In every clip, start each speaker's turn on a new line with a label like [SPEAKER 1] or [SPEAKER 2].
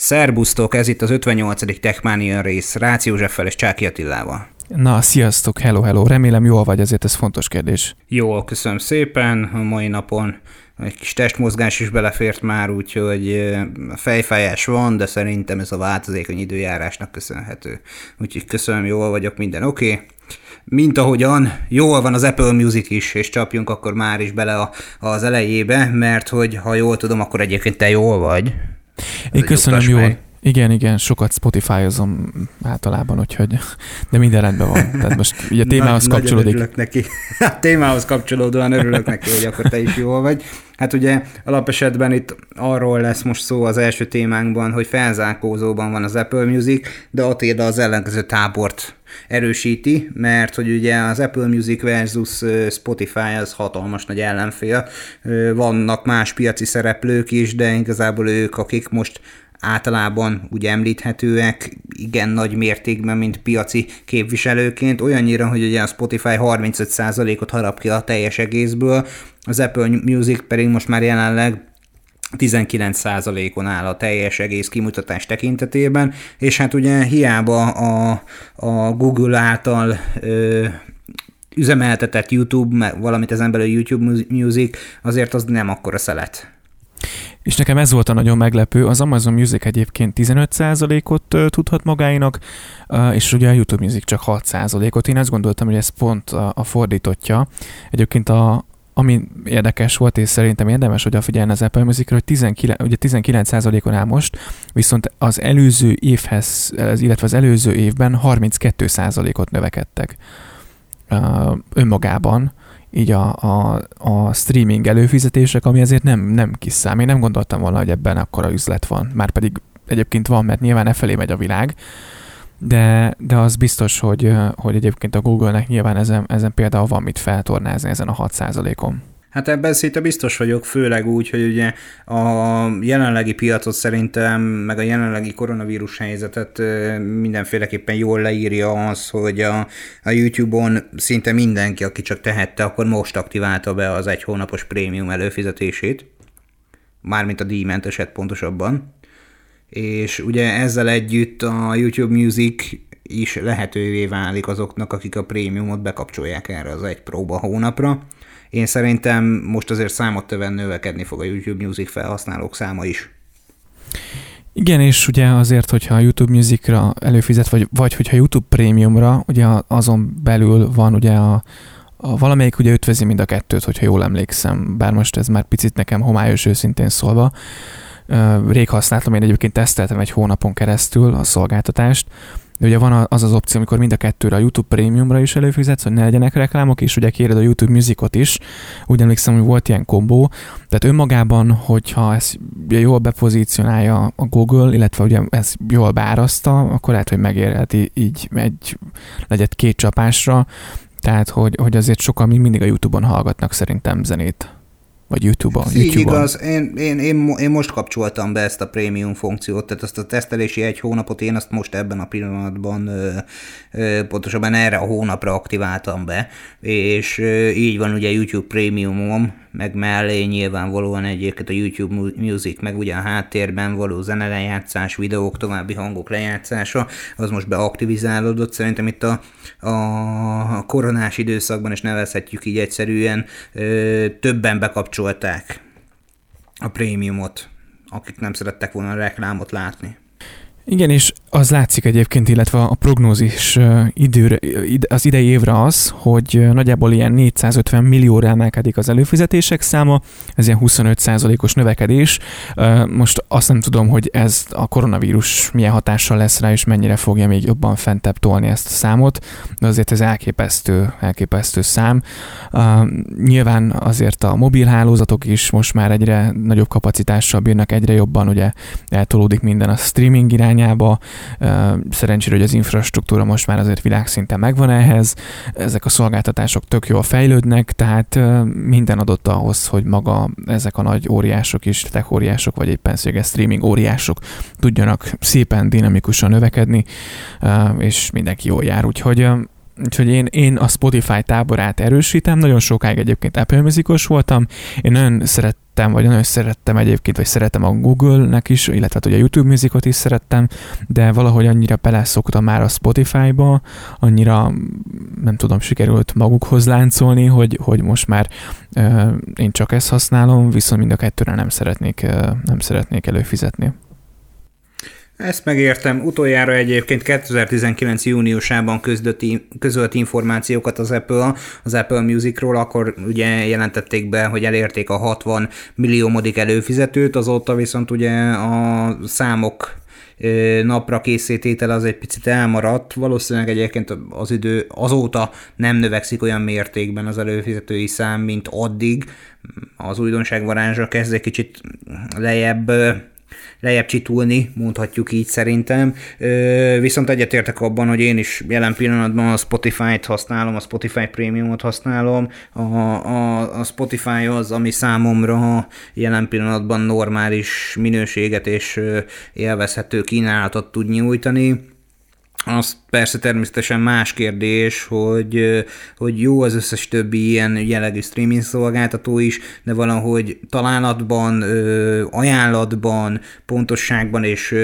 [SPEAKER 1] Szerbusztok, ez itt az 58. Techmania rész Rácz Józseffel és Csáki Attilával.
[SPEAKER 2] Na, sziasztok, hello, hello. Remélem jól vagy, ezért ez fontos kérdés.
[SPEAKER 1] Jó, köszönöm szépen. A mai napon egy kis testmozgás is belefért már, úgyhogy fejfájás van, de szerintem ez a változékony időjárásnak köszönhető. Úgyhogy köszönöm, jól vagyok, minden oké. Okay. Mint ahogyan jól van az Apple Music is, és csapjunk akkor már is bele a, az elejébe, mert hogy ha jól tudom, akkor egyébként te jól vagy.
[SPEAKER 2] Én köszönöm jól. Igen, igen, sokat Spotify-ozom általában, úgyhogy, de minden rendben van. Tehát most ugye a témához Nagy, kapcsolódik.
[SPEAKER 1] Örülök neki. A témához kapcsolódóan örülök neki, hogy akkor te is jól vagy. Hát ugye alapesetben itt arról lesz most szó az első témánkban, hogy felzárkózóban van az Apple Music, de Attila az ellenkező tábort erősíti, mert hogy ugye az Apple Music versus Spotify az hatalmas nagy ellenfél. Vannak más piaci szereplők is, de igazából ők, akik most általában ugye említhetőek igen nagy mértékben, mint piaci képviselőként, olyannyira, hogy ugye a Spotify 35%-ot harap ki a teljes egészből, az Apple Music pedig most már jelenleg 19%-on áll a teljes egész kimutatás tekintetében, és hát ugye hiába a, a Google által ö, üzemeltetett YouTube, valamit ezen belül YouTube Music, azért az nem akkora szelet.
[SPEAKER 2] És nekem ez volt a nagyon meglepő, az Amazon Music egyébként 15%-ot tudhat magáinak, és ugye a YouTube Music csak 6%-ot. Én azt gondoltam, hogy ez pont a, a. Egyébként a, ami érdekes volt, és szerintem érdemes, hogy a figyelni az Apple Musicra, hogy 19, ugye 19%-on áll most, viszont az előző évhez, illetve az előző évben 32%-ot növekedtek önmagában így a, a, a streaming előfizetések, ami azért nem, nem kis szám. Én nem gondoltam volna, hogy ebben akkora üzlet van. Már pedig egyébként van, mert nyilván e felé megy a világ, de, de az biztos, hogy, hogy egyébként a Google-nek nyilván ezen, ezen például van mit feltornázni ezen a 6%-on.
[SPEAKER 1] Hát ebben szinte biztos vagyok, főleg úgy, hogy ugye a jelenlegi piacot szerintem, meg a jelenlegi koronavírus helyzetet mindenféleképpen jól leírja az, hogy a, a YouTube-on szinte mindenki, aki csak tehette, akkor most aktiválta be az egy hónapos prémium előfizetését, mármint a díjmenteset pontosabban. És ugye ezzel együtt a YouTube Music is lehetővé válik azoknak, akik a prémiumot bekapcsolják erre az egy próba hónapra én szerintem most azért számottevően növekedni fog a YouTube Music felhasználók száma is.
[SPEAKER 2] Igen, és ugye azért, hogyha a YouTube Musicra előfizet, vagy, vagy hogyha YouTube Premiumra, ugye azon belül van ugye a, a valamelyik ugye ötvözi mind a kettőt, hogyha jól emlékszem, bár most ez már picit nekem homályos őszintén szólva. Rég használtam, én egyébként teszteltem egy hónapon keresztül a szolgáltatást, de ugye van az az opció, amikor mind a kettőre a YouTube Premiumra is előfizetsz, hogy ne legyenek reklámok, és ugye kéred a YouTube Musicot is. Úgy emlékszem, hogy volt ilyen kombó. Tehát önmagában, hogyha ezt jól bepozícionálja a Google, illetve ugye ez jól beáraszta, akkor lehet, hogy megérheti így egy, legyet két csapásra. Tehát, hogy, hogy azért sokan még mindig a YouTube-on hallgatnak szerintem zenét. Vagy YouTube-on?
[SPEAKER 1] YouTube igaz, én, én, én, én most kapcsoltam be ezt a prémium funkciót, tehát azt a tesztelési egy hónapot én azt most ebben a pillanatban ö, ö, pontosabban erre a hónapra aktiváltam be, és ö, így van ugye YouTube prémiumom, meg mellé nyilvánvalóan egyébként a YouTube Music, meg ugye a háttérben való zenelejátszás, videók, további hangok lejátszása, az most beaktivizálódott. Szerintem itt a, a koronás időszakban, és nevezhetjük így egyszerűen, ö, többen bekapcsolták a prémiumot, akik nem szerettek volna a reklámot látni.
[SPEAKER 2] Igen, és az látszik egyébként, illetve a prognózis időre, az idei évre az, hogy nagyjából ilyen 450 millióra emelkedik az előfizetések száma, ez ilyen 25%-os növekedés. Most azt nem tudom, hogy ez a koronavírus milyen hatással lesz rá, és mennyire fogja még jobban fentebb tolni ezt a számot, de azért ez elképesztő, elképesztő szám. Nyilván azért a mobilhálózatok is most már egyre nagyobb kapacitással bírnak, egyre jobban ugye eltolódik minden a streaming irány, irányába. Szerencsére, hogy az infrastruktúra most már azért világszinten megvan ehhez, ezek a szolgáltatások tök jól fejlődnek, tehát minden adott ahhoz, hogy maga ezek a nagy óriások is, tech óriások, vagy éppen széges streaming óriások tudjanak szépen dinamikusan növekedni, és mindenki jól jár. Úgyhogy úgyhogy én, én a Spotify táborát erősítem, nagyon sokáig egyébként Apple Musicos voltam, én nagyon szerettem, vagy nagyon szerettem egyébként, vagy szeretem a Google-nek is, illetve hát a YouTube Musicot is szerettem, de valahogy annyira beleszoktam már a Spotify-ba, annyira nem tudom, sikerült magukhoz láncolni, hogy, hogy most már uh, én csak ezt használom, viszont mind a kettőre nem szeretnék, uh, nem szeretnék előfizetni.
[SPEAKER 1] Ezt megértem. Utoljára egyébként 2019. júniusában közölt, közölt információkat az Apple, az Apple Musicról, akkor ugye jelentették be, hogy elérték a 60 millió modik előfizetőt, azóta viszont ugye a számok napra készítétel az egy picit elmaradt, valószínűleg egyébként az idő azóta nem növekszik olyan mértékben az előfizetői szám, mint addig, az újdonság varázsra kezd egy kicsit lejjebb lejjebb csitulni, mondhatjuk így szerintem. Viszont egyetértek abban, hogy én is jelen pillanatban a Spotify-t használom, a Spotify Premium-ot használom. A, a, a Spotify az, ami számomra jelen pillanatban normális minőséget és élvezhető kínálatot tud nyújtani az persze természetesen más kérdés, hogy, hogy jó az összes többi ilyen jellegű streaming szolgáltató is, de valahogy találatban, ajánlatban, pontosságban és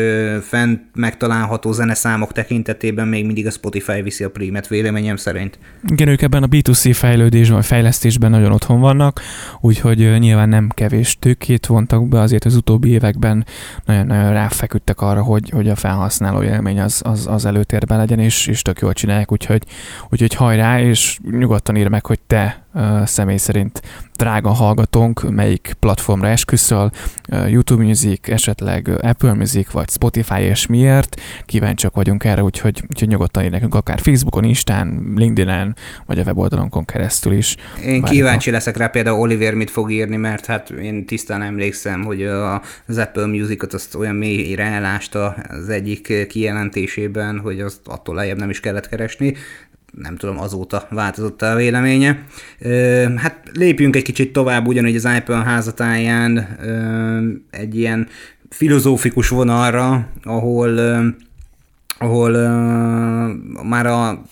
[SPEAKER 1] fent megtalálható zeneszámok tekintetében még mindig a Spotify viszi a prímet, véleményem szerint.
[SPEAKER 2] Igen, ők ebben a B2C fejlődésben, fejlesztésben nagyon otthon vannak, úgyhogy nyilván nem kevés tőkét vontak be, azért az utóbbi években nagyon-nagyon ráfeküdtek arra, hogy, hogy a felhasználó élmény az, az, az előtt előtérben legyen, és, és tök jól csinálják, úgyhogy, úgyhogy hajrá, és nyugodtan ír meg, hogy te személy szerint drága hallgatónk, melyik platformra esküszöl, YouTube Music, esetleg Apple Music, vagy Spotify, és miért. Kíváncsiak vagyunk erre, úgyhogy, úgyhogy nyugodtan ír nekünk akár Facebookon, Instán, LinkedIn-en, vagy a weboldalonkon keresztül is.
[SPEAKER 1] Én Várjuk kíváncsi a... leszek rá például Oliver mit fog írni, mert hát én tisztán emlékszem, hogy az Apple Music-ot azt olyan mélyre elásta az egyik kijelentésében, hogy azt attól lejjebb nem is kellett keresni nem tudom, azóta változott a véleménye. Hát lépjünk egy kicsit tovább, ugyanúgy az Apple házatáján egy ilyen filozófikus vonalra, ahol, ahol már a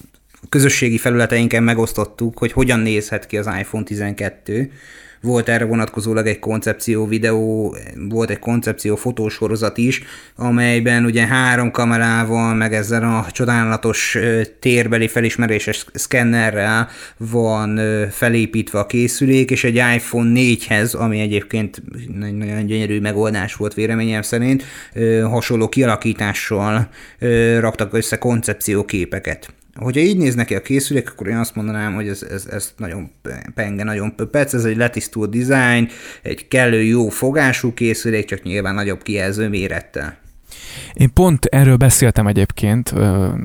[SPEAKER 1] közösségi felületeinken megosztottuk, hogy hogyan nézhet ki az iPhone 12, volt erre vonatkozólag egy koncepció videó, volt egy koncepció fotósorozat is, amelyben ugye három kamerával, meg ezzel a csodálatos térbeli felismeréses szkennerrel van felépítve a készülék, és egy iPhone 4-hez, ami egyébként nagyon gyönyörű megoldás volt véleményem szerint, hasonló kialakítással raktak össze koncepcióképeket. Hogyha így néz neki a készülék, akkor én azt mondanám, hogy ez, ez, ez nagyon penge, nagyon pöpec, ez egy letisztult design, egy kellő jó fogású készülék, csak nyilván nagyobb kijelző mérettel.
[SPEAKER 2] Én pont erről beszéltem egyébként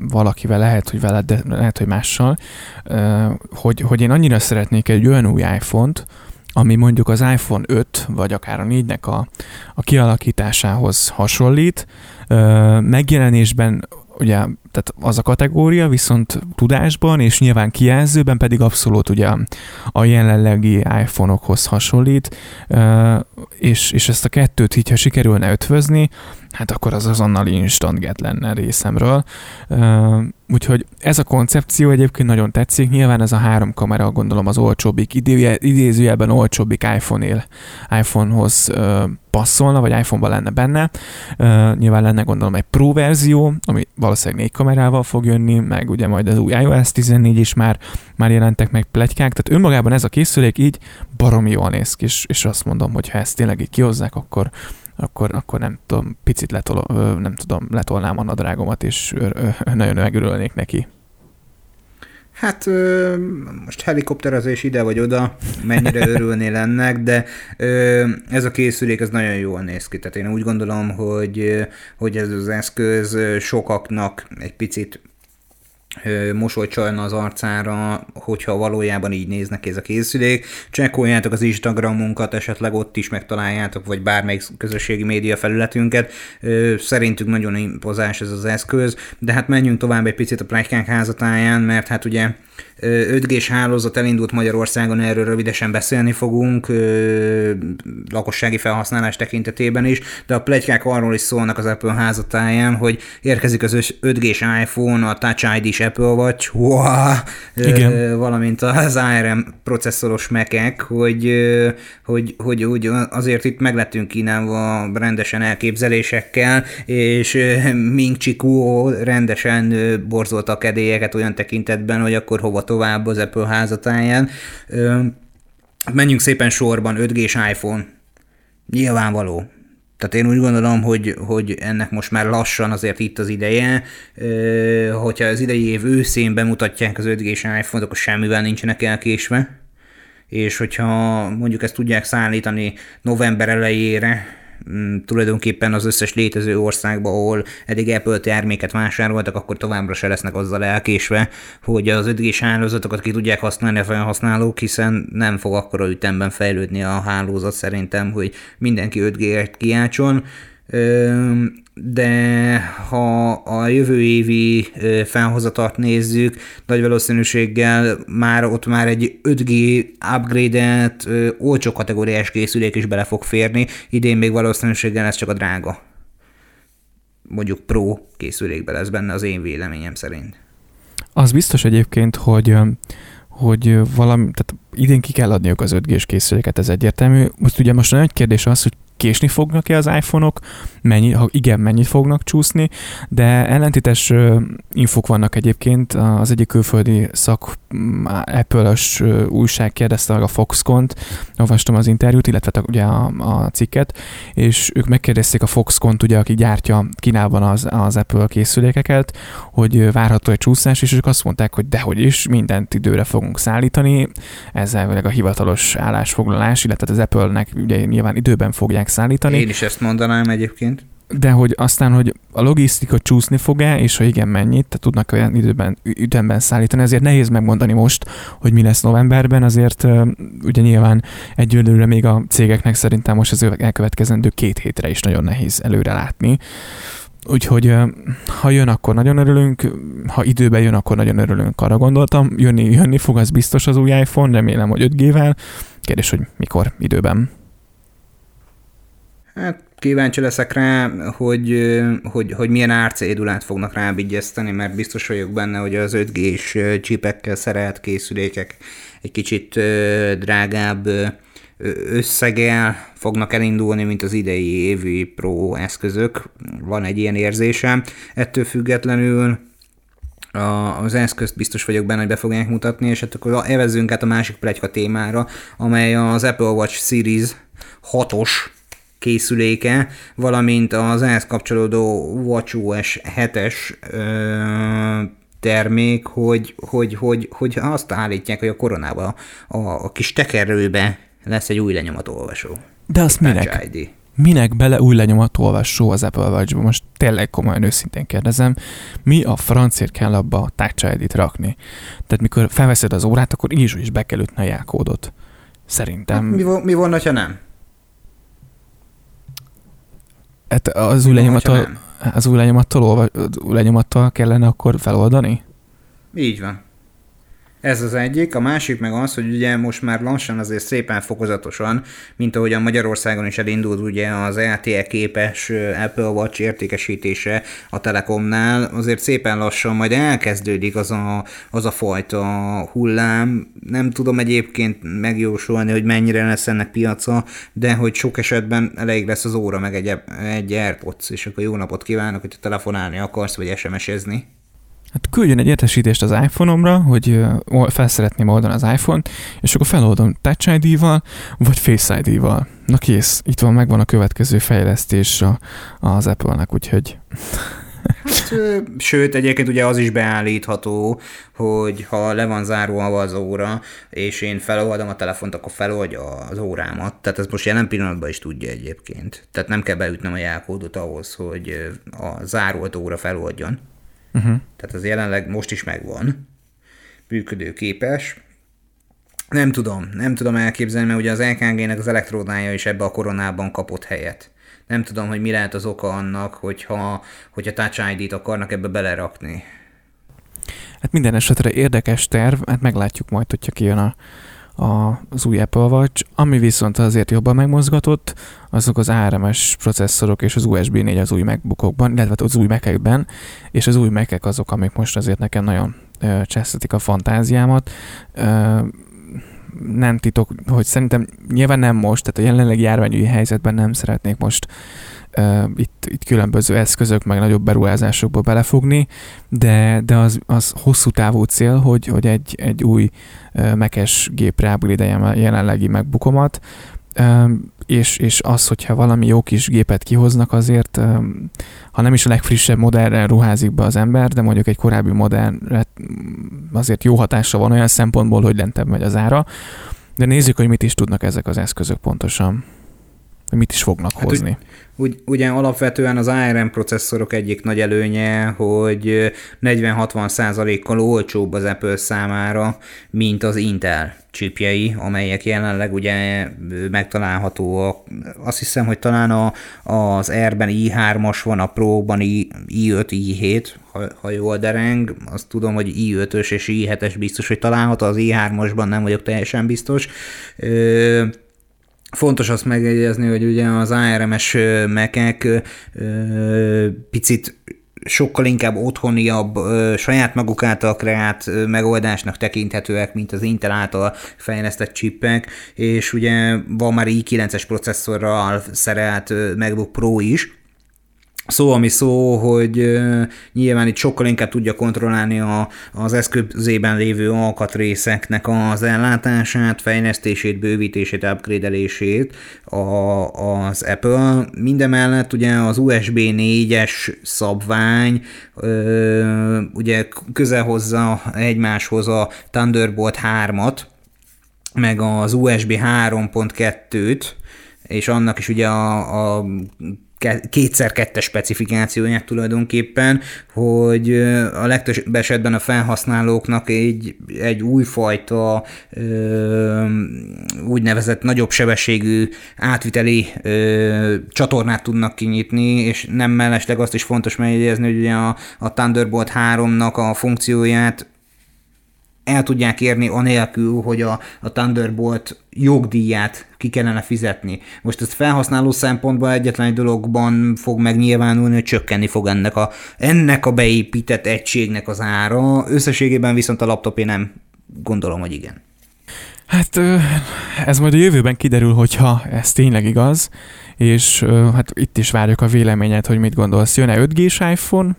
[SPEAKER 2] valakivel, lehet, hogy veled, de lehet, hogy mással, hogy, hogy én annyira szeretnék egy olyan új iPhone-t, ami mondjuk az iPhone 5, vagy akár a 4-nek a, a kialakításához hasonlít, megjelenésben ugye tehát az a kategória, viszont tudásban és nyilván kijelzőben pedig abszolút ugye a jelenlegi iPhone-okhoz hasonlít, és, és ezt a kettőt így, ha sikerülne ötvözni, hát akkor az azonnal instant get lenne részemről. Úgyhogy ez a koncepció egyébként nagyon tetszik. Nyilván ez a három kamera gondolom az olcsóbbik, idézőjelben olcsóbbik iPhone-él, iPhone-hoz passzolna, vagy iPhone-ban lenne benne. Nyilván lenne gondolom egy Pro verzió, ami valószínűleg négy kamerával fog jönni, meg ugye majd az új iOS 14 is már, már jelentek meg plegykák, tehát önmagában ez a készülék így baromi jól néz ki, és, és azt mondom, hogy ha ezt tényleg így kihozzák, akkor, akkor, akkor nem tudom, picit letol, nem tudom, letolnám a nadrágomat, és nagyon megörülnék neki.
[SPEAKER 1] Hát most helikopterezés ide vagy oda, mennyire örülnél ennek, de ez a készülék ez nagyon jól néz ki. Tehát én úgy gondolom, hogy, hogy ez az eszköz sokaknak egy picit mosoly az arcára, hogyha valójában így néznek ez a készülék. Csekkoljátok az Instagramunkat, esetleg ott is megtaláljátok, vagy bármelyik közösségi média felületünket. Szerintünk nagyon impozás ez az eszköz, de hát menjünk tovább egy picit a plegykák házatáján, mert hát ugye 5G-s hálózat elindult Magyarországon, erről rövidesen beszélni fogunk, lakossági felhasználás tekintetében is, de a plegykák arról is szólnak az Apple házatáján, hogy érkezik az 5G-s iPhone a Touch ID kis Apple Watch, wow, Igen. valamint az ARM processzoros mekek, hogy, hogy, hogy, hogy azért itt meglettünk kínálva rendesen elképzelésekkel, és Ming Chiku rendesen borzolta a kedélyeket olyan tekintetben, hogy akkor hova tovább az Apple házatáján. Menjünk szépen sorban, 5G-s iPhone. Nyilvánvaló tehát én úgy gondolom, hogy, hogy ennek most már lassan azért itt az ideje, hogyha az idei év őszén bemutatják az 5G-s iPhone-t, akkor semmivel nincsenek elkésve, és hogyha mondjuk ezt tudják szállítani november elejére, tulajdonképpen az összes létező országban, ahol eddig Apple terméket vásároltak, akkor továbbra se lesznek azzal elkésve, hogy az 5G-s hálózatokat ki tudják használni a felhasználók, hiszen nem fog akkora ütemben fejlődni a hálózat szerintem, hogy mindenki 5G-et kiáltson de ha a jövő évi felhozatart nézzük, nagy valószínűséggel már ott már egy 5G upgrade-et olcsó kategóriás készülék is bele fog férni, idén még valószínűséggel ez csak a drága mondjuk Pro készülékbe lesz benne az én véleményem szerint.
[SPEAKER 2] Az biztos egyébként, hogy hogy valami, tehát idén ki kell adniuk az 5G-s készüléket, ez egyértelmű. Most ugye most a nagy kérdés az, hogy késni fognak-e az iPhone-ok, mennyi, ha igen, mennyit fognak csúszni, de ellentétes infok vannak egyébként. Az egyik külföldi szak Apple-ös újság kérdezte meg a Foxconn-t, olvastam az interjút, illetve ugye a, a cikket, és ők megkérdezték a Foxconn-t, ugye, aki gyártja Kínában az, az Apple készülékeket, hogy várható egy csúszás, és ők azt mondták, hogy dehogy is, mindent időre fogunk szállítani, ezzel a hivatalos állásfoglalás, illetve az Apple-nek ugye nyilván időben fogják szállítani.
[SPEAKER 1] Én is ezt mondanám egyébként.
[SPEAKER 2] De hogy aztán, hogy a logisztika csúszni fog-e, és ha igen, mennyit, tehát tudnak olyan időben, ütemben szállítani, ezért nehéz megmondani most, hogy mi lesz novemberben, azért ugye nyilván egyelőre még a cégeknek szerintem most az elkövetkezendő két hétre is nagyon nehéz előre látni. Úgyhogy ha jön, akkor nagyon örülünk, ha időben jön, akkor nagyon örülünk, arra gondoltam. Jönni, jönni fog, az biztos az új iPhone, remélem, hogy 5G-vel. Kérdés, hogy mikor, időben.
[SPEAKER 1] Hát kíváncsi leszek rá, hogy, hogy, hogy milyen árcédulát fognak rábigyezteni, mert biztos vagyok benne, hogy az 5G-s csipekkel szerelt készülékek egy kicsit drágább összeggel fognak elindulni, mint az idei évi Pro eszközök. Van egy ilyen érzésem. Ettől függetlenül az eszközt biztos vagyok benne, hogy be fogják mutatni, és hát akkor evezzünk át a másik plegyka témára, amely az Apple Watch Series 6-os készüléke, valamint az ehhez kapcsolódó WatchOS 7-es termék, hogy, hogy, hogy, hogy azt állítják, hogy a koronába a, a kis tekerőbe lesz egy új lenyomatolvasó.
[SPEAKER 2] De azt minek? ID. Minek bele új lenyomatolvasó az Apple Watch-ba? Most tényleg komolyan őszintén kérdezem, mi a francért kell abba a Touch ID-t rakni? Tehát mikor felveszed az órát, akkor így is be kell ütni a jelkódot. Szerintem. Hát
[SPEAKER 1] mi, mi volna, ha nem?
[SPEAKER 2] Hát az új lenyomattal, az új lenyomattal, új lenyomattal kellene akkor feloldani?
[SPEAKER 1] Így van. Ez az egyik, a másik meg az, hogy ugye most már lassan azért szépen fokozatosan, mint ahogy a Magyarországon is elindult ugye az LTE képes Apple Watch értékesítése a Telekomnál, azért szépen lassan majd elkezdődik az a, az a fajta hullám. Nem tudom egyébként megjósolni, hogy mennyire lesz ennek piaca, de hogy sok esetben elég lesz az óra meg egy, egy AirPods, és akkor jó napot kívánok, hogy telefonálni akarsz, vagy SMS-ezni.
[SPEAKER 2] Hát küldjön egy értesítést az iPhone-omra, hogy fel szeretném oldani az iPhone-t, és akkor feloldom Touch ID-val, vagy Face ID-val. Na kész, itt van, megvan a következő fejlesztés az Apple-nek, úgyhogy...
[SPEAKER 1] Hát, sőt, egyébként ugye az is beállítható, hogy ha le van zárva az óra, és én feloldom a telefont, akkor feloldja az órámat. Tehát ez most jelen pillanatban is tudja egyébként. Tehát nem kell beütnöm a jelkódot ahhoz, hogy a zárolt óra feloldjon. Uh-huh. Tehát az jelenleg most is megvan, működőképes. Nem tudom, nem tudom elképzelni, mert ugye az LKG-nek az elektródája is ebbe a koronában kapott helyet. Nem tudom, hogy mi lehet az oka annak, hogyha, hogyha Touch ID-t akarnak ebbe belerakni.
[SPEAKER 2] Hát minden esetre érdekes terv, hát meglátjuk majd, hogyha kijön a, az új Apple Watch, ami viszont azért jobban megmozgatott, azok az ARMS processzorok és az USB 4 az új MacBookokban, illetve az új mac és az új mac azok, amik most azért nekem nagyon csesztetik a fantáziámat. Nem titok, hogy szerintem nyilván nem most, tehát a jelenlegi járványügyi helyzetben nem szeretnék most itt, itt különböző eszközök, meg nagyobb beruházásokba belefogni, de, de az, az hosszú távú cél, hogy, hogy egy, egy új mekes gépre upgrade a jelenlegi megbukomat, és, és az, hogyha valami jó kis gépet kihoznak, azért, ha nem is a legfrissebb modellre ruházik be az ember, de mondjuk egy korábbi modellre azért jó hatása van olyan szempontból, hogy lentebb megy az ára. De nézzük, hogy mit is tudnak ezek az eszközök pontosan mit is fognak hát hozni.
[SPEAKER 1] Úgy, ugye alapvetően az ARM processzorok egyik nagy előnye, hogy 40-60 százalékkal olcsóbb az Apple számára, mint az Intel csipjei, amelyek jelenleg ugye megtalálhatóak. Azt hiszem, hogy talán a, az R-ben i3-as van, a Pro-ban I, i5, i7, ha, ha jól dereng. Azt tudom, hogy i5-ös és i7-es biztos, hogy található, az i3-asban nem vagyok teljesen biztos. Ö, Fontos azt megjegyezni, hogy ugye az ARMS mekek picit sokkal inkább otthoniabb, saját maguk által kreált megoldásnak tekinthetőek, mint az Intel által fejlesztett csippek, és ugye van már i9-es processzorral szerelt MacBook Pro is, szó, ami szó, hogy nyilván itt sokkal inkább tudja kontrollálni a, az eszközében lévő alkatrészeknek az ellátását, fejlesztését, bővítését, upgrade-elését a, az Apple. Mindemellett ugye az USB 4-es szabvány ugye közel hozza egymáshoz a Thunderbolt 3-at, meg az USB 3.2-t, és annak is ugye a, a kétszer-kettes specifikációját tulajdonképpen, hogy a legtöbb esetben a felhasználóknak egy, egy újfajta ö, úgynevezett nagyobb sebességű átviteli csatornát tudnak kinyitni, és nem mellesleg azt is fontos megjegyezni, hogy ugye a, a Thunderbolt 3-nak a funkcióját el tudják érni anélkül, hogy a, a Thunderbolt jogdíját ki kellene fizetni. Most ezt felhasználó szempontból egyetlen egy dologban fog megnyilvánulni, hogy csökkenni fog ennek a, ennek a beépített egységnek az ára. Összességében viszont a laptopé nem gondolom, hogy igen.
[SPEAKER 2] Hát ez majd a jövőben kiderül, hogyha ez tényleg igaz, és hát itt is várjuk a véleményet, hogy mit gondolsz. Jön-e 5 g iPhone?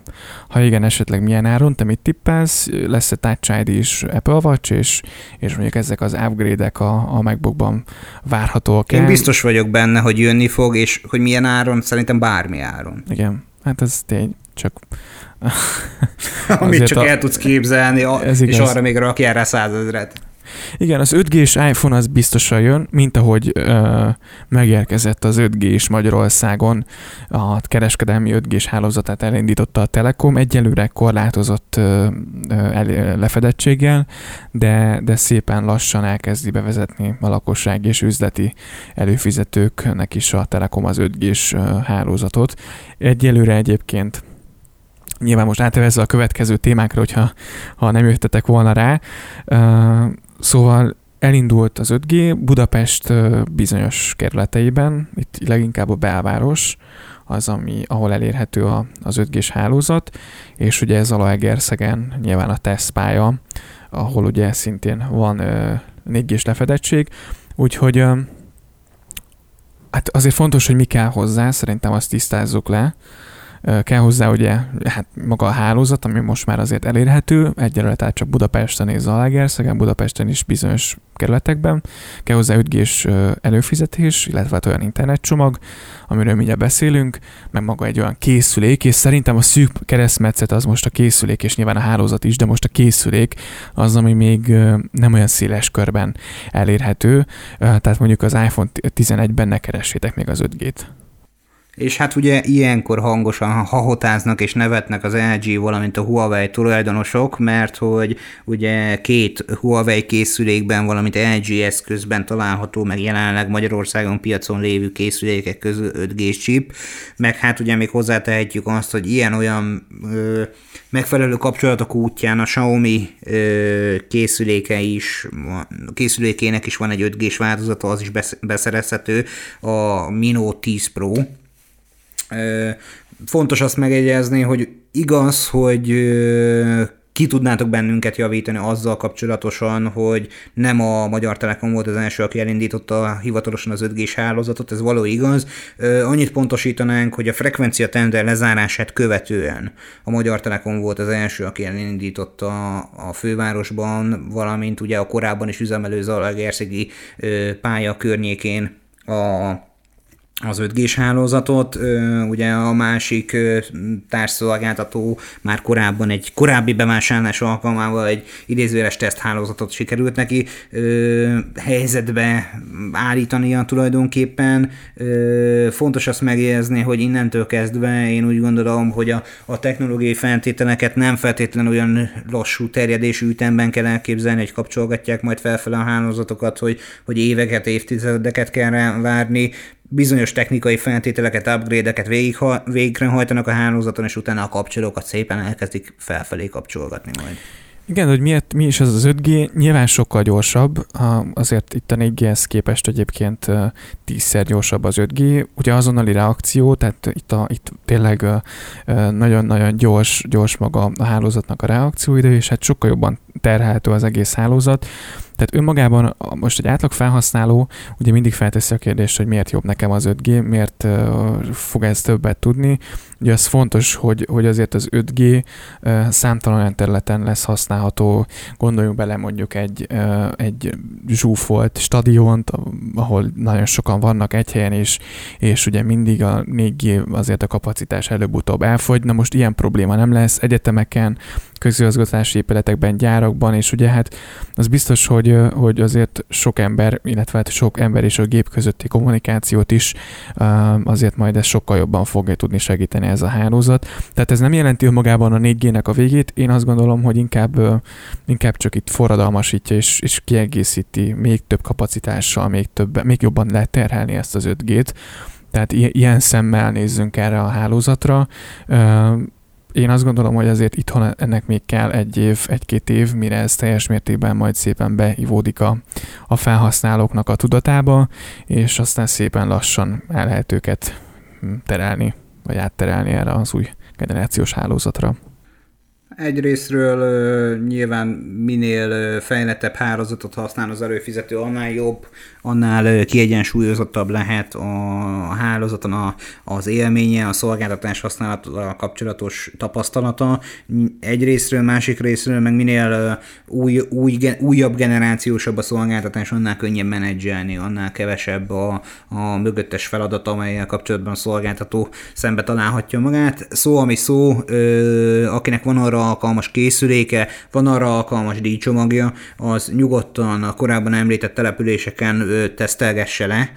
[SPEAKER 2] Ha igen, esetleg milyen áron? Te mit tippelsz? Lesz-e Touch ID is Apple Watch, és, és mondjuk ezek az upgrade-ek a, a MacBookban várhatóak
[SPEAKER 1] Én biztos vagyok benne, hogy jönni fog, és hogy milyen áron, szerintem bármi áron.
[SPEAKER 2] Igen, hát ez tény, csak
[SPEAKER 1] Amit csak a... el tudsz képzelni, ez és igaz. arra még rakjál rá százezret.
[SPEAKER 2] Igen, az 5G-s iPhone az biztosan jön, mint ahogy ö, megérkezett az 5G-s Magyarországon, a kereskedelmi 5G-s hálózatát elindította a Telekom, egyelőre korlátozott ö, ö, lefedettséggel, de, de szépen lassan elkezdi bevezetni a lakosság és üzleti előfizetőknek is a Telekom az 5G-s hálózatot. Egyelőre egyébként nyilván most átvezve a következő témákra, hogyha ha nem jöttetek volna rá. Szóval elindult az 5G Budapest bizonyos kerületeiben, itt leginkább a belváros, az, ami, ahol elérhető a, az 5G-s hálózat, és ugye ez Zalaegerszegen nyilván a tesztpálya, ahol ugye szintén van 4G-s lefedettség, úgyhogy hát azért fontos, hogy mi kell hozzá, szerintem azt tisztázzuk le, Kell hozzá ugye hát maga a hálózat, ami most már azért elérhető, egyelőre tehát csak Budapesten és Zalaegerszegen, Budapesten is bizonyos kerületekben. Kell hozzá 5 előfizetés, illetve hát olyan internetcsomag, amiről mindjárt beszélünk, meg maga egy olyan készülék, és szerintem a szűk keresztmetszet az most a készülék, és nyilván a hálózat is, de most a készülék az, ami még nem olyan széles körben elérhető, tehát mondjuk az iPhone 11-ben ne keressétek még az 5G-t.
[SPEAKER 1] És hát ugye ilyenkor hangosan hahotáznak és nevetnek az LG, valamint a Huawei tulajdonosok, mert hogy ugye két Huawei készülékben, valamint LG eszközben található meg jelenleg Magyarországon piacon lévő készülékek közül 5G chip, meg hát ugye még hozzátehetjük azt, hogy ilyen-olyan ö, megfelelő kapcsolatok útján a Xiaomi ö, készüléke is, készülékének is van egy 5G-s változata, az is beszerezhető, a Mino 10 Pro, Fontos azt megegyezni, hogy igaz, hogy ki tudnátok bennünket javítani azzal kapcsolatosan, hogy nem a Magyar Telekom volt az első, aki elindította hivatalosan az 5G-s hálózatot, ez való igaz. Annyit pontosítanánk, hogy a frekvencia tender lezárását követően a Magyar Telekom volt az első, aki elindította a fővárosban, valamint ugye a korábban is üzemelő Zalaegerszegi pálya környékén a az 5G-s hálózatot. Ugye a másik társszolgáltató már korábban egy korábbi bevásárlás alkalmával egy idézőjeles teszthálózatot sikerült neki helyzetbe állítania tulajdonképpen. Fontos azt megjegyezni, hogy innentől kezdve én úgy gondolom, hogy a, a technológiai feltételeket nem feltétlenül olyan lassú terjedésű ütemben kell elképzelni, hogy kapcsolgatják majd felfele a hálózatokat, hogy, hogy éveket, évtizedeket kell várni bizonyos technikai feltételeket, upgrade-eket végrehajtanak a hálózaton, és utána a kapcsolókat szépen elkezdik felfelé kapcsolgatni majd.
[SPEAKER 2] Igen, hogy miért, mi is az az 5G, nyilván sokkal gyorsabb, azért itt a 4G-hez képest egyébként tízszer gyorsabb az 5G, ugye azonnali reakció, tehát itt, a, itt tényleg nagyon-nagyon gyors, gyors maga a hálózatnak a reakcióidő, és hát sokkal jobban terhelhető az egész hálózat. Tehát önmagában most egy átlag felhasználó ugye mindig felteszi a kérdést, hogy miért jobb nekem az 5G, miért fog ez többet tudni. Ugye az fontos, hogy, hogy azért az 5G számtalan olyan területen lesz használható. Gondoljunk bele mondjuk egy, egy zsúfolt stadiont, ahol nagyon sokan vannak egy helyen, és, és ugye mindig a 4G azért a kapacitás előbb-utóbb elfogy. Na most ilyen probléma nem lesz. Egyetemeken, közigazgatási épületekben, gyárakban, és ugye hát az biztos, hogy, hogy azért sok ember, illetve hát sok ember és a gép közötti kommunikációt is azért majd ez sokkal jobban fogja tudni segíteni ez a hálózat. Tehát ez nem jelenti önmagában a 4G-nek a végét, én azt gondolom, hogy inkább, inkább csak itt forradalmasítja és, és kiegészíti még több kapacitással, még, több, még jobban lehet terhelni ezt az 5G-t. Tehát ilyen szemmel nézzünk erre a hálózatra én azt gondolom, hogy azért itthon ennek még kell egy év, egy-két év, mire ez teljes mértékben majd szépen beivódik a, a felhasználóknak a tudatába, és aztán szépen lassan el lehet őket terelni, vagy átterelni erre az új generációs hálózatra.
[SPEAKER 1] Egyrésztről nyilván minél fejlettebb hálózatot használ az előfizető, annál jobb, annál kiegyensúlyozottabb lehet a hálózaton az élménye, a szolgáltatás használattal kapcsolatos tapasztalata. Egyrésztről, másik részről meg minél új, új, újabb generációsabb a szolgáltatás, annál könnyebb menedzselni, annál kevesebb a, a mögöttes feladat, amelyel kapcsolatban a szolgáltató szembe találhatja magát. Szó, ami szó, akinek van arra alkalmas készüléke, van arra alkalmas díjcsomagja, az nyugodtan a korábban említett településeken tesztelgesse le.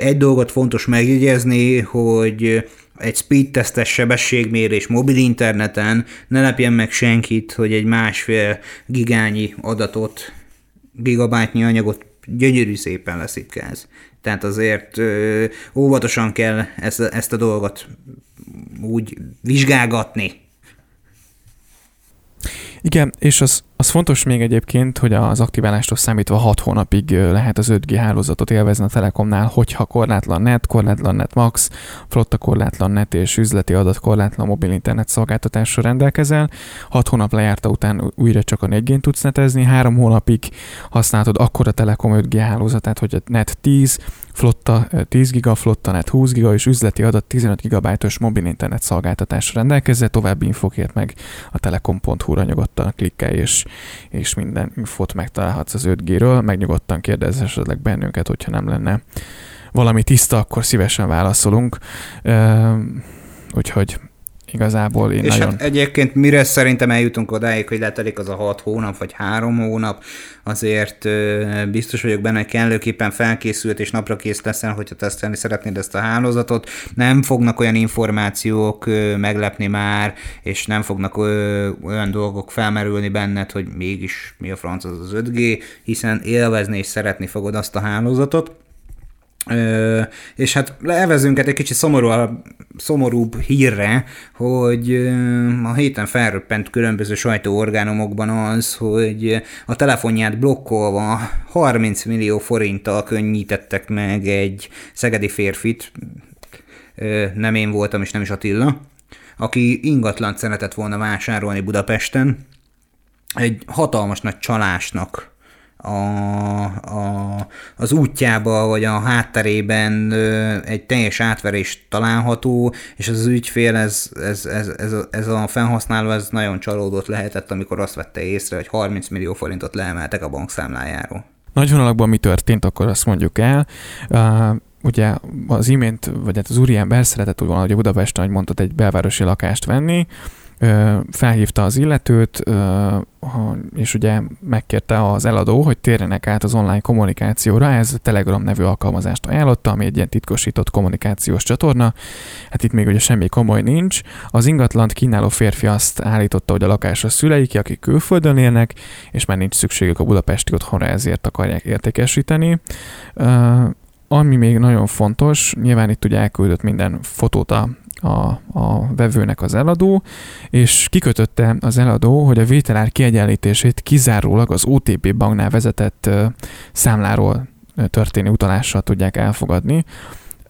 [SPEAKER 1] Egy dolgot fontos megjegyezni, hogy egy speed tesztes sebességmérés mobil interneten ne lepjen meg senkit, hogy egy másfél gigányi adatot, gigabájtnyi anyagot gyönyörű szépen leszipkáz. Tehát azért ö, óvatosan kell ezt, ezt a dolgot úgy vizsgálgatni.
[SPEAKER 2] Igen, és az, az fontos még egyébként, hogy az aktiválástól számítva 6 hónapig lehet az 5G hálózatot élvezni a Telekomnál, hogyha korlátlan net, korlátlan net max, flotta korlátlan net és üzleti adat korlátlan mobil internet szolgáltatásra rendelkezel. 6 hónap lejárta után újra csak a 4 tudsz netezni, 3 hónapig használhatod akkor a Telekom 5G hálózatát, hogy a net 10, flotta 10 giga, flotta net 20 giga és üzleti adat 15 gigabájtos mobil internet szolgáltatásra rendelkezze, további infokért meg a telekom.hu-ra nyugodtan klikkelj és, és minden infot megtalálhatsz az 5G-ről, meg nyugodtan kérdezz esetleg bennünket, hogyha nem lenne valami tiszta, akkor szívesen válaszolunk. Úgyhogy igazából én
[SPEAKER 1] És
[SPEAKER 2] nagyon...
[SPEAKER 1] hát egyébként mire szerintem eljutunk odáig, hogy letelik az a hat hónap, vagy három hónap, azért biztos vagyok benne, hogy kellőképpen felkészült és napra kész leszel, hogyha tesztelni szeretnéd ezt a hálózatot. Nem fognak olyan információk meglepni már, és nem fognak olyan dolgok felmerülni benned, hogy mégis mi a franc az az 5G, hiszen élvezni és szeretni fogod azt a hálózatot. És hát levezünk egy kicsit szomorú, szomorúbb hírre, hogy a héten felröppent különböző sajtóorgánumokban az, hogy a telefonját blokkolva 30 millió forinttal könnyítettek meg egy szegedi férfit, nem én voltam, és nem is Attila, aki ingatlant szeretett volna vásárolni Budapesten, egy hatalmas nagy csalásnak a, a, az útjába vagy a hátterében egy teljes átverés található, és az ügyfél, ez, ez, ez, ez, ez a felhasználó ez nagyon csalódott lehetett, amikor azt vette észre, hogy 30 millió forintot leemeltek a bankszámlájáról.
[SPEAKER 2] Nagy vonalakban mi történt, akkor azt mondjuk el. Uh, ugye az imént, vagy hát az úriember szeretett úgy volna, hogy a Budapesten, hogy mondtad, egy belvárosi lakást venni, felhívta az illetőt, és ugye megkérte az eladó, hogy térjenek át az online kommunikációra, ez a Telegram nevű alkalmazást ajánlotta, ami egy ilyen titkosított kommunikációs csatorna. Hát itt még ugye semmi komoly nincs. Az ingatlant kínáló férfi azt állította, hogy a lakás a szüleik, akik külföldön élnek, és már nincs szükségük a budapesti otthonra, ezért akarják értékesíteni. Ami még nagyon fontos, nyilván itt ugye elküldött minden fotót a a, a vevőnek az eladó, és kikötötte az eladó, hogy a vételár kiegyenlítését kizárólag az OTP banknál vezetett számláról történő utalással tudják elfogadni.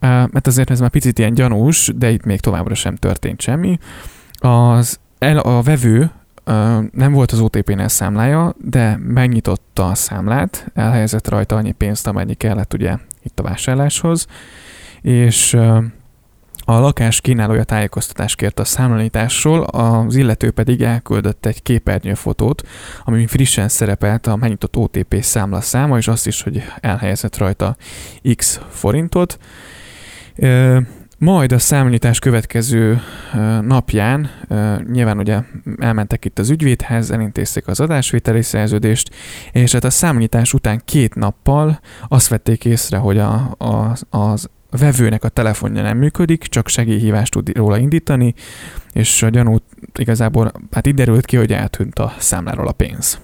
[SPEAKER 2] Mert azért ez már picit ilyen gyanús, de itt még továbbra sem történt semmi. Az el, a vevő nem volt az OTP-nél számlája, de megnyitotta a számlát, elhelyezett rajta annyi pénzt, amennyi kellett ugye itt a vásárláshoz, és a lakás kínálója tájékoztatást kért a számlálításról, az illető pedig elküldött egy képernyőfotót, ami frissen szerepelt a megnyitott OTP számla száma, és azt is, hogy elhelyezett rajta X forintot. Majd a számlítás következő napján nyilván ugye elmentek itt az ügyvédhez, elintézték az adásvételi szerződést, és hát a számlítás után két nappal azt vették észre, hogy a, a, az a vevőnek a telefonja nem működik, csak segélyhívást tud róla indítani, és a gyanút igazából, hát így derült ki, hogy eltűnt a számláról a pénz.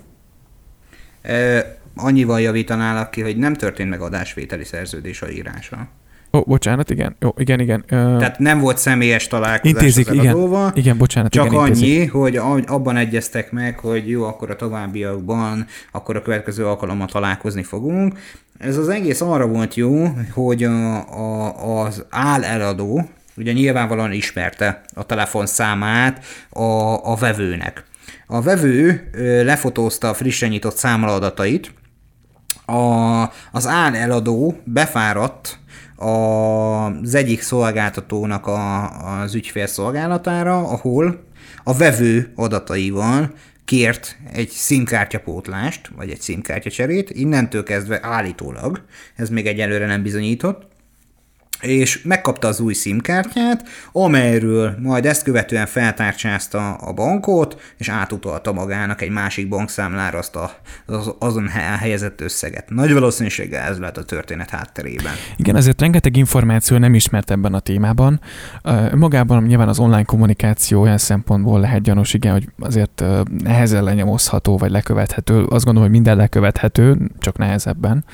[SPEAKER 1] E, annyival javítanálak ki, hogy nem történt meg adásvételi szerződés a írása.
[SPEAKER 2] Ó, bocsánat, igen, jó, igen, igen.
[SPEAKER 1] Ö... Tehát nem volt személyes találkozás
[SPEAKER 2] intézik, az igen, igen, bocsánat,
[SPEAKER 1] csak
[SPEAKER 2] igen,
[SPEAKER 1] annyi, intézik. hogy abban egyeztek meg, hogy jó, akkor a továbbiakban, akkor a következő alkalommal találkozni fogunk. Ez az egész arra volt jó, hogy a, a, az eladó, ugye nyilvánvalóan ismerte a telefonszámát a, a vevőnek. A vevő lefotózta a frissen nyitott számladatait, a, az eladó befáradt az egyik szolgáltatónak a, az ügyfél szolgálatára, ahol a vevő adataival kért egy SIM-kártyapótlást, vagy egy SIM-kártya cserét, innentől kezdve állítólag, ez még egyelőre nem bizonyított, és megkapta az új SIM-kártyát, amelyről majd ezt követően feltárcsázta a bankot, és átutalta magának egy másik bankszámlára azt a, az, azon helyezett összeget. Nagy valószínűséggel ez lehet a történet hátterében.
[SPEAKER 2] Igen, ezért rengeteg információ nem ismert ebben a témában. Magában nyilván az online kommunikáció olyan szempontból lehet gyanús, igen, hogy azért nehezen lenyomozható, vagy lekövethető. Azt gondolom, hogy minden lekövethető, csak nehezebben.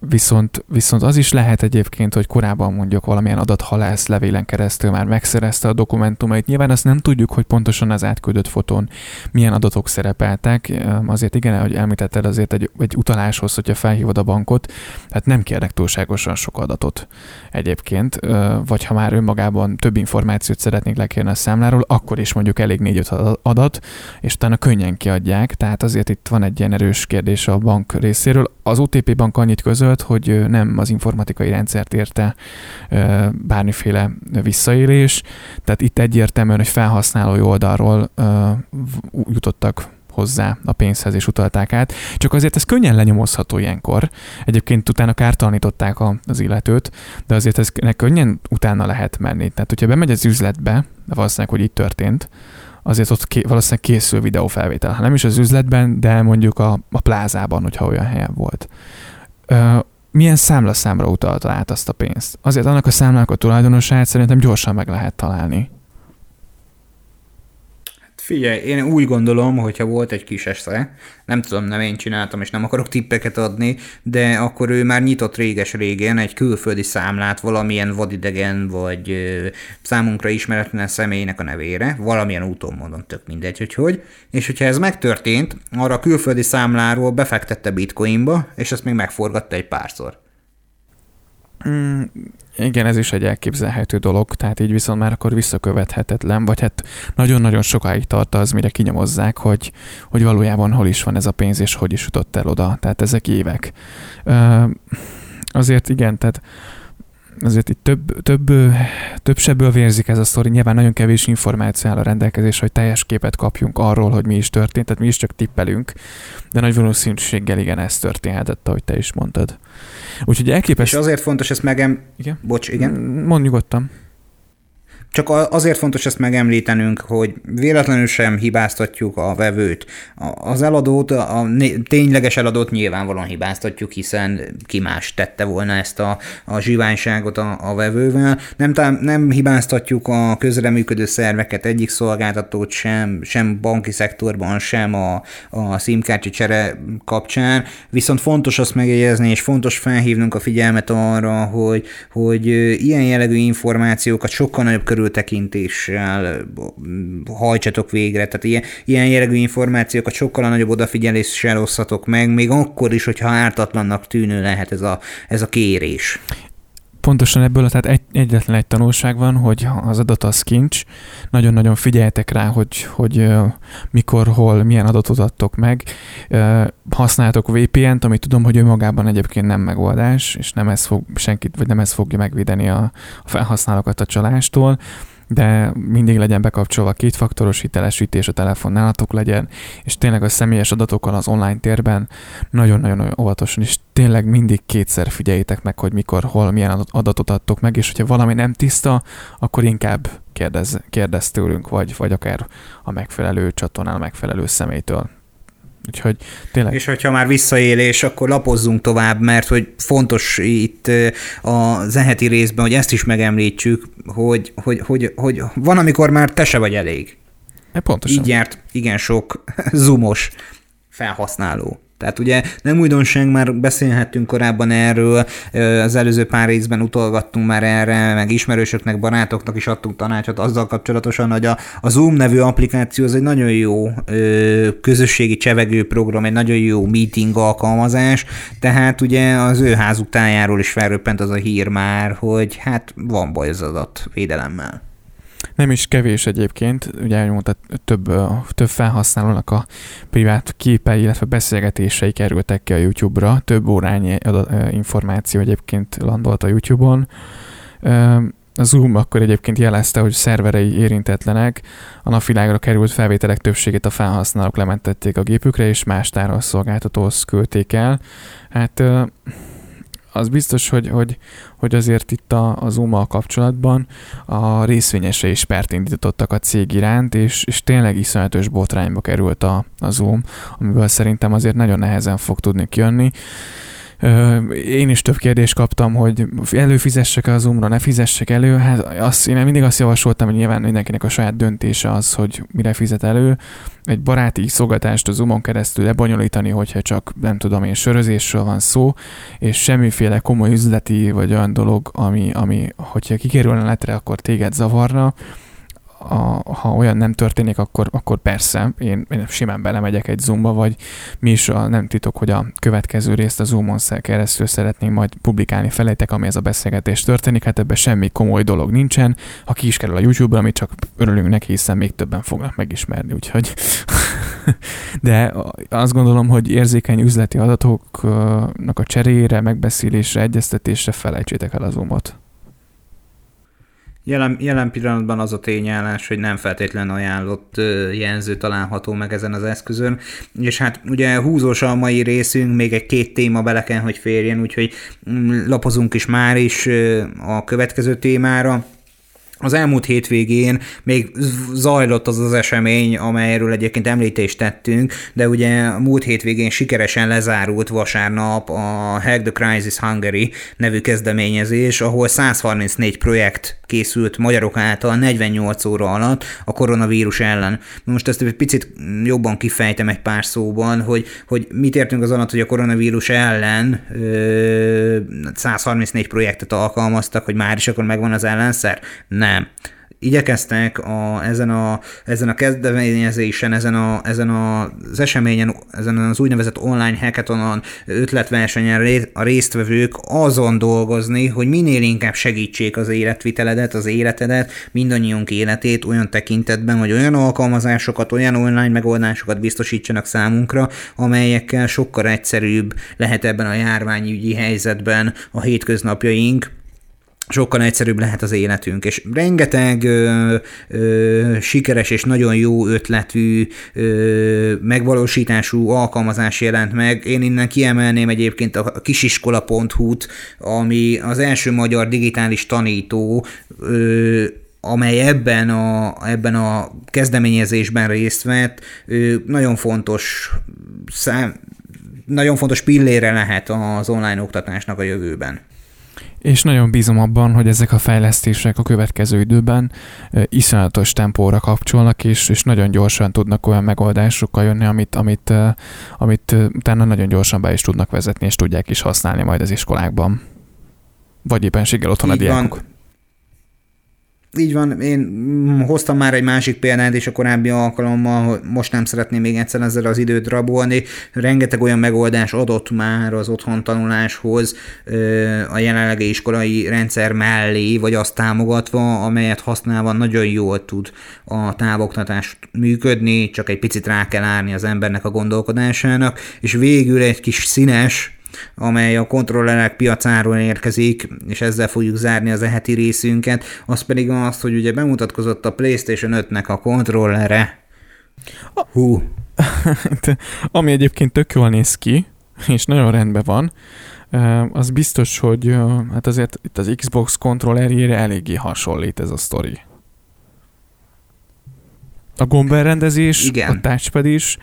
[SPEAKER 2] Viszont, viszont az is lehet egyébként, hogy korábban mondjuk valamilyen adathalász levélen keresztül már megszerezte a dokumentumait. Nyilván azt nem tudjuk, hogy pontosan az átküldött fotón milyen adatok szerepeltek. Azért igen, hogy említetted azért egy, egy utaláshoz, hogyha felhívod a bankot, hát nem kérnek túlságosan sok adatot egyébként, vagy ha már önmagában több információt szeretnék lekérni a számláról, akkor is mondjuk elég négy adat, és utána könnyen kiadják, tehát azért itt van egy ilyen erős kérdés a bank részéről. Az OTP bank annyit közölt, hogy nem az informatikai rendszert érte bármiféle visszaélés, tehát itt egyértelműen, hogy felhasználói oldalról jutottak hozzá a pénzhez, és utalták át. Csak azért ez könnyen lenyomozható ilyenkor. Egyébként utána kártalanították az illetőt, de azért ez könnyen utána lehet menni. Tehát, hogyha bemegy az üzletbe, de valószínűleg, hogy így történt, azért ott ké, valószínűleg készül videófelvétel. Ha nem is az üzletben, de mondjuk a, a plázában, hogyha olyan helyen volt. Ö, milyen számlaszámra utalta át azt a pénzt? Azért annak a számlának a tulajdonosát szerintem gyorsan meg lehet találni.
[SPEAKER 1] Figyelj, én úgy gondolom, hogyha volt egy kis esze, nem tudom, nem én csináltam, és nem akarok tippeket adni, de akkor ő már nyitott réges-régen egy külföldi számlát valamilyen vadidegen, vagy ö, számunkra ismeretlen személynek a nevére, valamilyen úton mondom, tök mindegy, hogy hogy, és hogyha ez megtörtént, arra a külföldi számláról befektette bitcoinba, és ezt még megforgatta egy párszor.
[SPEAKER 2] Mm, igen, ez is egy elképzelhető dolog, tehát így viszont már akkor visszakövethetetlen, vagy hát nagyon-nagyon sokáig tart az, mire kinyomozzák, hogy, hogy valójában hol is van ez a pénz, és hogy is jutott el oda. Tehát ezek évek. Azért igen, tehát azért itt több, több, több sebből vérzik ez a sztori. Nyilván nagyon kevés információ áll a rendelkezés, hogy teljes képet kapjunk arról, hogy mi is történt, tehát mi is csak tippelünk, de nagy valószínűséggel igen, ez történhetett, ahogy te is mondtad. Úgyhogy elképesztő.
[SPEAKER 1] És azért fontos ezt megem... Igen? Bocs, igen?
[SPEAKER 2] Mondj nyugodtan.
[SPEAKER 1] Csak azért fontos ezt megemlítenünk, hogy véletlenül sem hibáztatjuk a vevőt. Az eladót, a tényleges eladót nyilvánvalóan hibáztatjuk, hiszen ki más tette volna ezt a, a zsiványságot a, a vevővel. Nem, nem hibáztatjuk a közreműködő szerveket, egyik szolgáltatót sem, sem banki szektorban, sem a, a SIM-kártya csere kapcsán, viszont fontos azt megjegyezni, és fontos felhívnunk a figyelmet arra, hogy, hogy ilyen jellegű információkat sokkal nagyobb körül körültekintéssel hajtsatok végre, tehát ilyen, ilyen jellegű információkat sokkal nagyobb odafigyeléssel osszatok meg, még akkor is, hogyha ártatlannak tűnő lehet ez a, ez a kérés.
[SPEAKER 2] Pontosan ebből tehát egy, egyetlen egy tanulság van, hogy az adat az kincs, nagyon-nagyon figyeljetek rá, hogy, hogy mikor, hol, milyen adatot adtok meg. Használtok VPN-t, ami tudom, hogy önmagában egyébként nem megoldás, és nem ez fog senkit, vagy nem ez fogja megvédeni a, a felhasználókat a csalástól, de mindig legyen bekapcsolva kétfaktoros hitelesítés, a telefon nálatok legyen, és tényleg a személyes adatokkal az online térben nagyon-nagyon óvatosan, és tényleg mindig kétszer figyeljétek meg, hogy mikor, hol, milyen adatot adtok meg, és hogyha valami nem tiszta, akkor inkább kérdez, kérdez tőlünk, vagy, vagy akár a megfelelő csatornán, a megfelelő személytől. Úgyhogy tényleg.
[SPEAKER 1] És hogyha már visszaélés, akkor lapozzunk tovább, mert hogy fontos itt a zeheti részben, hogy ezt is megemlítsük, hogy, hogy, hogy, hogy van, amikor már te se vagy elég.
[SPEAKER 2] E pontosan.
[SPEAKER 1] Így járt igen sok zoomos felhasználó. Tehát ugye nem újdonság, már beszélhettünk korábban erről, az előző pár részben utolgattunk már erre, meg ismerősöknek, barátoknak is adtunk tanácsot azzal kapcsolatosan, hogy a, a Zoom nevű applikáció az egy nagyon jó közösségi csevegő program, egy nagyon jó meeting alkalmazás, tehát ugye az ő házuk tájáról is felröppent az a hír már, hogy hát van baj az adat védelemmel.
[SPEAKER 2] Nem is kevés egyébként, ugye elmondta, több, több felhasználónak a privát képei, illetve beszélgetései kerültek ki a YouTube-ra, több órányi információ egyébként landolt a YouTube-on. A Zoom akkor egyébként jelezte, hogy szerverei érintetlenek, a napvilágra került felvételek többségét a felhasználók lementették a gépükre, és más tárolszolgáltatóhoz küldték el. Hát az biztos, hogy, hogy, hogy azért itt a, a zoom kapcsolatban a részvényese is pert indítottak a cég iránt, és, és tényleg iszonyatos botrányba került a, a Zoom, amiből szerintem azért nagyon nehezen fog tudni kijönni. Én is több kérdést kaptam, hogy előfizessek az umra, ne fizessek elő. Hát azt, én mindig azt javasoltam, hogy nyilván mindenkinek a saját döntése az, hogy mire fizet elő. Egy baráti szolgáltást az umon keresztül lebonyolítani, hogyha csak nem tudom én sörözésről van szó, és semmiféle komoly üzleti vagy olyan dolog, ami, ami hogyha kikerülne letre, akkor téged zavarna a, ha olyan nem történik, akkor, akkor persze, én, én simán belemegyek egy Zoomba, vagy mi is a, nem titok, hogy a következő részt a Zoomon keresztül szeretnénk majd publikálni felétek, ami ez a beszélgetés történik, hát ebben semmi komoly dolog nincsen. Ha ki is kerül a YouTube-ra, amit csak örülünk neki, hiszen még többen fognak megismerni, úgyhogy de azt gondolom, hogy érzékeny üzleti adatoknak a cserére, megbeszélésre, egyeztetésre felejtsétek el a Zoomot.
[SPEAKER 1] Jelen, jelen pillanatban az a tényállás, hogy nem feltétlen ajánlott jelző található meg ezen az eszközön, és hát ugye húzós a mai részünk, még egy két téma bele kell, hogy férjen, úgyhogy mm, lapozunk is már is a következő témára. Az elmúlt hétvégén még zajlott az az esemény, amelyről egyébként említést tettünk, de ugye a múlt hétvégén sikeresen lezárult vasárnap a Hack the Crisis Hungary nevű kezdeményezés, ahol 134 projekt készült magyarok által 48 óra alatt a koronavírus ellen. Most ezt egy picit jobban kifejtem egy pár szóban, hogy, hogy mit értünk az alatt, hogy a koronavírus ellen ö, 134 projektet alkalmaztak, hogy már is akkor megvan az ellenszer? Nem igyekeztek a, ezen, a, ezen a kezdeményezésen, ezen, a, ezen a, az eseményen, ezen az úgynevezett online hackathonon ötletversenyen a résztvevők azon dolgozni, hogy minél inkább segítsék az életviteledet, az életedet, mindannyiunk életét olyan tekintetben, hogy olyan alkalmazásokat, olyan online megoldásokat biztosítsanak számunkra, amelyekkel sokkal egyszerűbb lehet ebben a járványügyi helyzetben a hétköznapjaink, sokkal egyszerűbb lehet az életünk, és rengeteg ö, ö, sikeres és nagyon jó ötletű, ö, megvalósítású alkalmazás jelent meg. Én innen kiemelném egyébként a kisiskola.hu-t, ami az első magyar digitális tanító, ö, amely ebben a, ebben a kezdeményezésben részt vett, nagyon fontos szám, nagyon fontos pillére lehet az online oktatásnak a jövőben
[SPEAKER 2] és nagyon bízom abban, hogy ezek a fejlesztések a következő időben iszonyatos tempóra kapcsolnak, és, és nagyon gyorsan tudnak olyan megoldásokkal jönni, amit, amit, amit utána nagyon gyorsan be is tudnak vezetni, és tudják is használni majd az iskolákban. Vagy éppenséggel otthon Így a diákok. Van.
[SPEAKER 1] Így van, én hoztam már egy másik példát és a korábbi alkalommal, hogy most nem szeretném még egyszer ezzel az időt rabolni. Rengeteg olyan megoldás adott már az otthon tanuláshoz a jelenlegi iskolai rendszer mellé, vagy azt támogatva, amelyet használva nagyon jól tud a távoktatás működni, csak egy picit rá kell állni az embernek a gondolkodásának, és végül egy kis színes, amely a kontrollerek piacáról érkezik, és ezzel fogjuk zárni az eheti részünket, az pedig az, hogy ugye bemutatkozott a PlayStation 5-nek a kontrollere.
[SPEAKER 2] Hú. Ami egyébként tök jól néz ki, és nagyon rendben van, az biztos, hogy hát azért itt az Xbox kontrollerjére eléggé hasonlít ez a sztori. A gomberendezés, Igen. a touchpad is,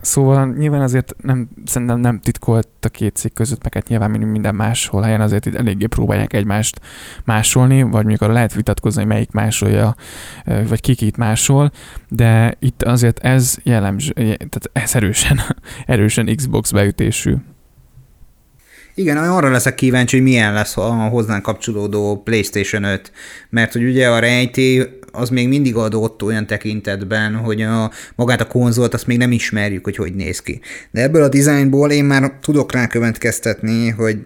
[SPEAKER 2] Szóval nyilván azért nem, szerintem nem titkolt a két cég között, meg hát nyilván minden máshol helyen azért itt eléggé próbálják egymást másolni, vagy mondjuk arra lehet vitatkozni, hogy melyik másolja, vagy ki itt másol, de itt azért ez jellemző, tehát ez erősen, erősen Xbox beütésű.
[SPEAKER 1] Igen, arra leszek kíváncsi, hogy milyen lesz a hozzánk kapcsolódó PlayStation 5, mert hogy ugye a rejtély az még mindig adott olyan tekintetben, hogy a, magát a konzolt azt még nem ismerjük, hogy hogy néz ki. De ebből a dizájnból én már tudok rá következtetni, hogy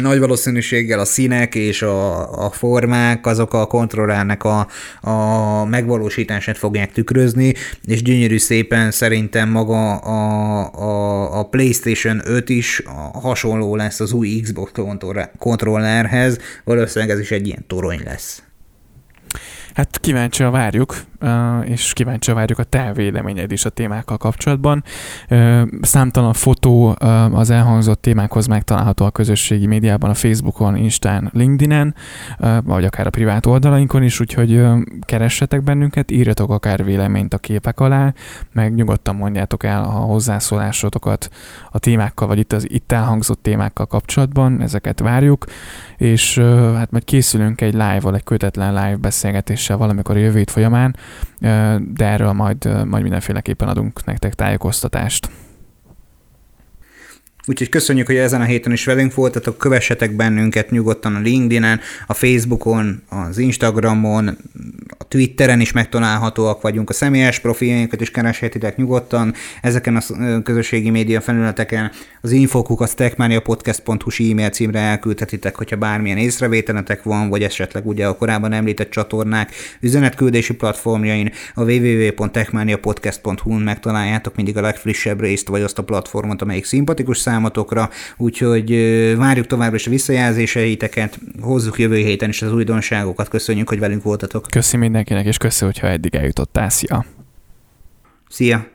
[SPEAKER 1] nagy valószínűséggel a színek és a, a formák azok a kontrollernek a, a megvalósítását fogják tükrözni, és gyönyörű szépen szerintem maga a, a, a PlayStation 5 is hasonló lesz az új Xbox kontrollerhez, valószínűleg ez is egy ilyen torony lesz.
[SPEAKER 2] Hát kíváncsi a várjuk, és kíváncsi várjuk a te véleményed is a témákkal kapcsolatban. Számtalan fotó az elhangzott témákhoz megtalálható a közösségi médiában, a Facebookon, Instán, LinkedIn-en, vagy akár a privát oldalainkon is, úgyhogy keressetek bennünket, írjatok akár véleményt a képek alá, meg nyugodtan mondjátok el a hozzászólásotokat a témákkal, vagy itt az itt elhangzott témákkal kapcsolatban, ezeket várjuk, és hát majd készülünk egy live-val, egy kötetlen live beszélgetéssel valamikor a jövő folyamán, de erről majd, majd mindenféleképpen adunk nektek tájékoztatást.
[SPEAKER 1] Úgyhogy köszönjük, hogy ezen a héten is velünk voltatok, kövessetek bennünket nyugodtan a LinkedIn-en, a Facebookon, az Instagramon, a Twitteren is megtalálhatóak vagyunk, a személyes profiljainkat is kereshetitek nyugodtan, ezeken a közösségi média felületeken. Az infokuk a techmaniapodcast.hu e-mail címre elküldhetitek, hogyha bármilyen észrevételetek van, vagy esetleg ugye a korábban említett csatornák üzenetküldési platformjain a www.techmaniapodcast.hu-n megtaláljátok mindig a legfrissebb részt, vagy azt a platformot, amelyik szimpatikus számotokra, úgyhogy várjuk továbbra is a visszajelzéseiteket, hozzuk jövő héten is az újdonságokat, köszönjük, hogy velünk voltatok.
[SPEAKER 2] Köszi mindenkinek, és köszi, hogyha eddig eljutottál. Szia!
[SPEAKER 1] Szia!